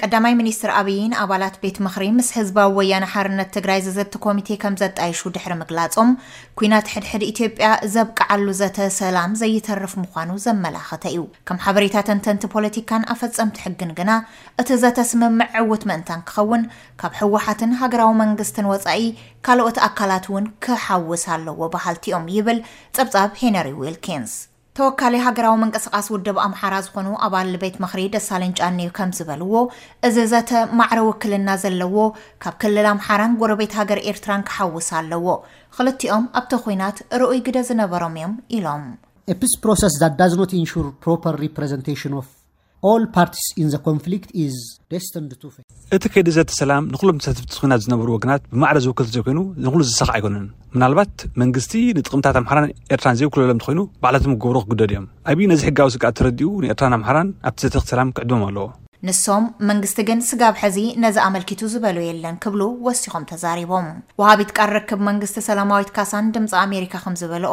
ቀዳማይ ሚኒስትር ኣብይን ኣባላት ቤት ምኽሪ ምስ ህዝባዊ ወያነ ሓርነት ትግራይ ዘዘቲ ኮሚቴ ከም ዘጣይሹ ድሕሪ ምግላጾም ኩናት ሕድሕድ ኢትዮጵያ ዘብቅዓሉ ዘተ ሰላም ዘይተርፍ ምዃኑ ዘመላኸተ እዩ። ከም ሓበሬታ ተንተንቲ ፖለቲካን ኣፈጸምቲ ሕግን ግና እቲ ዘተ ስምምዕ ዕውት ምእንታን ክኸውን ካብ ህወሓትን ሃገራዊ መንግስትን ወጻኢ ካልኦት ኣካላት እውን ክሓውስ ኣለዎ በሃልቲ እዮም ይብል ጸብጻብ ሄነሪ ዊልኪንስ። ተወካሊ ሃገራዊ ምንቅስቓስ ውድብ ኣምሓራ ዝኾኑ ኣባል ቤት ምኽሪ ደሳለኝ ጫኔ ከም ዝበልዎ እዚ ዘተ ማዕረ ውክልና ዘለዎ ካብ ክልል ኣምሓራን ጎረቤት ሃገር ኤርትራን ክሓውስ ኣለዎ። ኽልቲኦም ኣብቲ ኹናት ርኡይ ግደ ዝነበሮም እዮም ኢሎም። ኤፕስ ፕሮሰስ ዛት ዳዝ ኖት ኢንሹር ፕሮፐር ሪፕረዘንቴሽን ኦፍ All parties in the conflict is destined to fail. እቲ ከይዲ ዘተ ሰላም ንኩሎም ተሳተፍቲ ኩናት ዝነበሩ ወገናት ብማዕረ ዝውክል ዘይኮይኑ ንኩሉ ዝሳኽ ኣይኮነን። ምናልባት መንግስቲ ንጥቕምታት ኣምሓራን ኤርትራን ዘይውክለሎም እንተኾይኑ ባዕላቶም ክገብሩ ክግደዱ እዮም። ኣቢይ ነዚ ሕጋዊ ስግኣት ተረዲኡ ንኤርትራን ኣምሓራን ኣብቲ ዘተ ሰላም ክዕድሞም ኣለዎ። ንሶም፣ መንግስቲ ግን ስጋብ ሐዚ ነዚ ኣመልኪቱ ዝበሎ የለን ክብሉ ወሲኾም ተዛሪቦም። ወሃቢት ቃል ርክብ መንግስቲ ሰላማዊት ካሳን ድምጺ ኣሜሪካ ከምዝበልኦ፣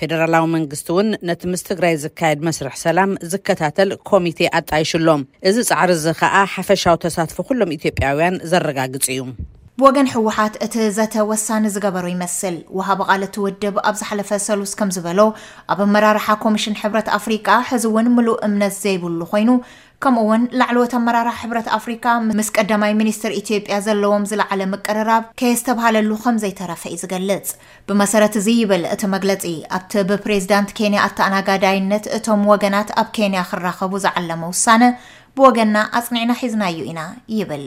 ፌደራላዊ መንግስቲ እውን ነቲ ምስ ትግራይ ዝካየድ መስርሕ ሰላም ዝከታተል ኮሚቴ ኣጣይሹ ኣሎ። እዚ ፃዕሪ እዚ ከዓ ሓፈሻዊ ተሳትፎ ኩሎም ኢትዮጵያውያን ዘረጋግፅ እዩ። ብወገን ህወሓት እቲ ዘተ ወሳኒ ዝገበሮ ይመስል። ወሃቢ ቃል እቲ ውድብ ኣብ ዝሓለፈ ሰሉስ ከምዝበሎ፣ ኣብ ኣመራርሓ ኮሚሽን ሕብረት ኣፍሪቃ ሕዚ እውን ምሉእ እምነት ዘይብሉ ኮይኑ፣ ከምኡ እውን ላዕለዎት ኣመራርሓ ሕብረት ኣፍሪካ ምስ ቀዳማይ ሚኒስትር ኢትዮጵያ ዘለዎም ዝለዓለ ምቅርራብ ከየስተብሃለሉ ከምዘይተረፈ እዩ ዝገልፅ። ብመሰረት እዚ ይብል እቲ መግለፂ፣ ኣብቲ ብፕሬዚዳንት ኬንያ ኣተኣናጋዳይነት እቶም ወገናት ኣብ ኬንያ ክራኸቡ ዝዓለመ ውሳነ ብወገንና ኣፅኒዕና ሒዝናዮ ኢና ይብል።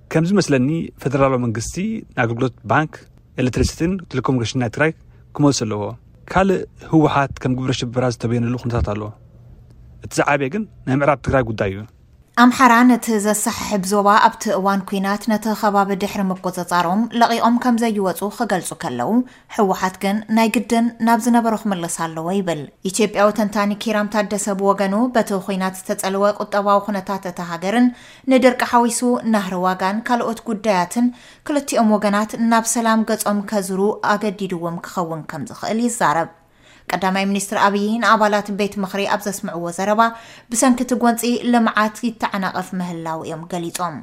ከም ዝመስለኒ ፈደራላዊ መንግስቲ ንኣገልግሎት ባንክ ኤሌክትሪሲቲን ቴሌኮሙኒኬሽን ናይ ትግራይ ክመልሶ ኣለዎ ካልእ ህወሓት ከም ግብረ ሽበራ ዝተበየነሉ ኩነታት ኣሎ እቲ ዝዓበየ ግን ናይ ምዕራብ ትግራይ ጉዳይ እዩ ኣምሓራ ነቲ ዘሰሓሕብ ዞባ ኣብቲ እዋን ኩናት ነቲ ከባቢ ድሕሪ ምቁፅፃሮም ለቒቖም ከም ዘይወፁ ክገልፁ ከለው ህወሓት ግን ናይ ግድን ናብ ዝነበሮ ክምለስ ኣለዎ ይብል ኢትዮጵያዊ ተንታኒ ኪራም ታደሰ ብወገኑ በቲ ኩናት ዝተፀልወ ቁጠባዊ ኩነታት እታ ሃገርን ንድርቂ ሓዊሱ ናህሪ ዋጋን ካልኦት ጉዳያትን ክልቲኦም ወገናት ናብ ሰላም ገፆም ከዙሩ ኣገዲድዎም ክኸውን ከምዝኽእል ይዛረብ። ቀዳማይ ሚኒስትር ኣብዪ ንኣባላት ቤት ምኽሪ ኣብ ዘስምዕዎ ዘረባ ብሰንኪ እቲ ጎንፂ ልምዓት ይተዓናቐፍ ምህላዉ እዮም ገሊፆም።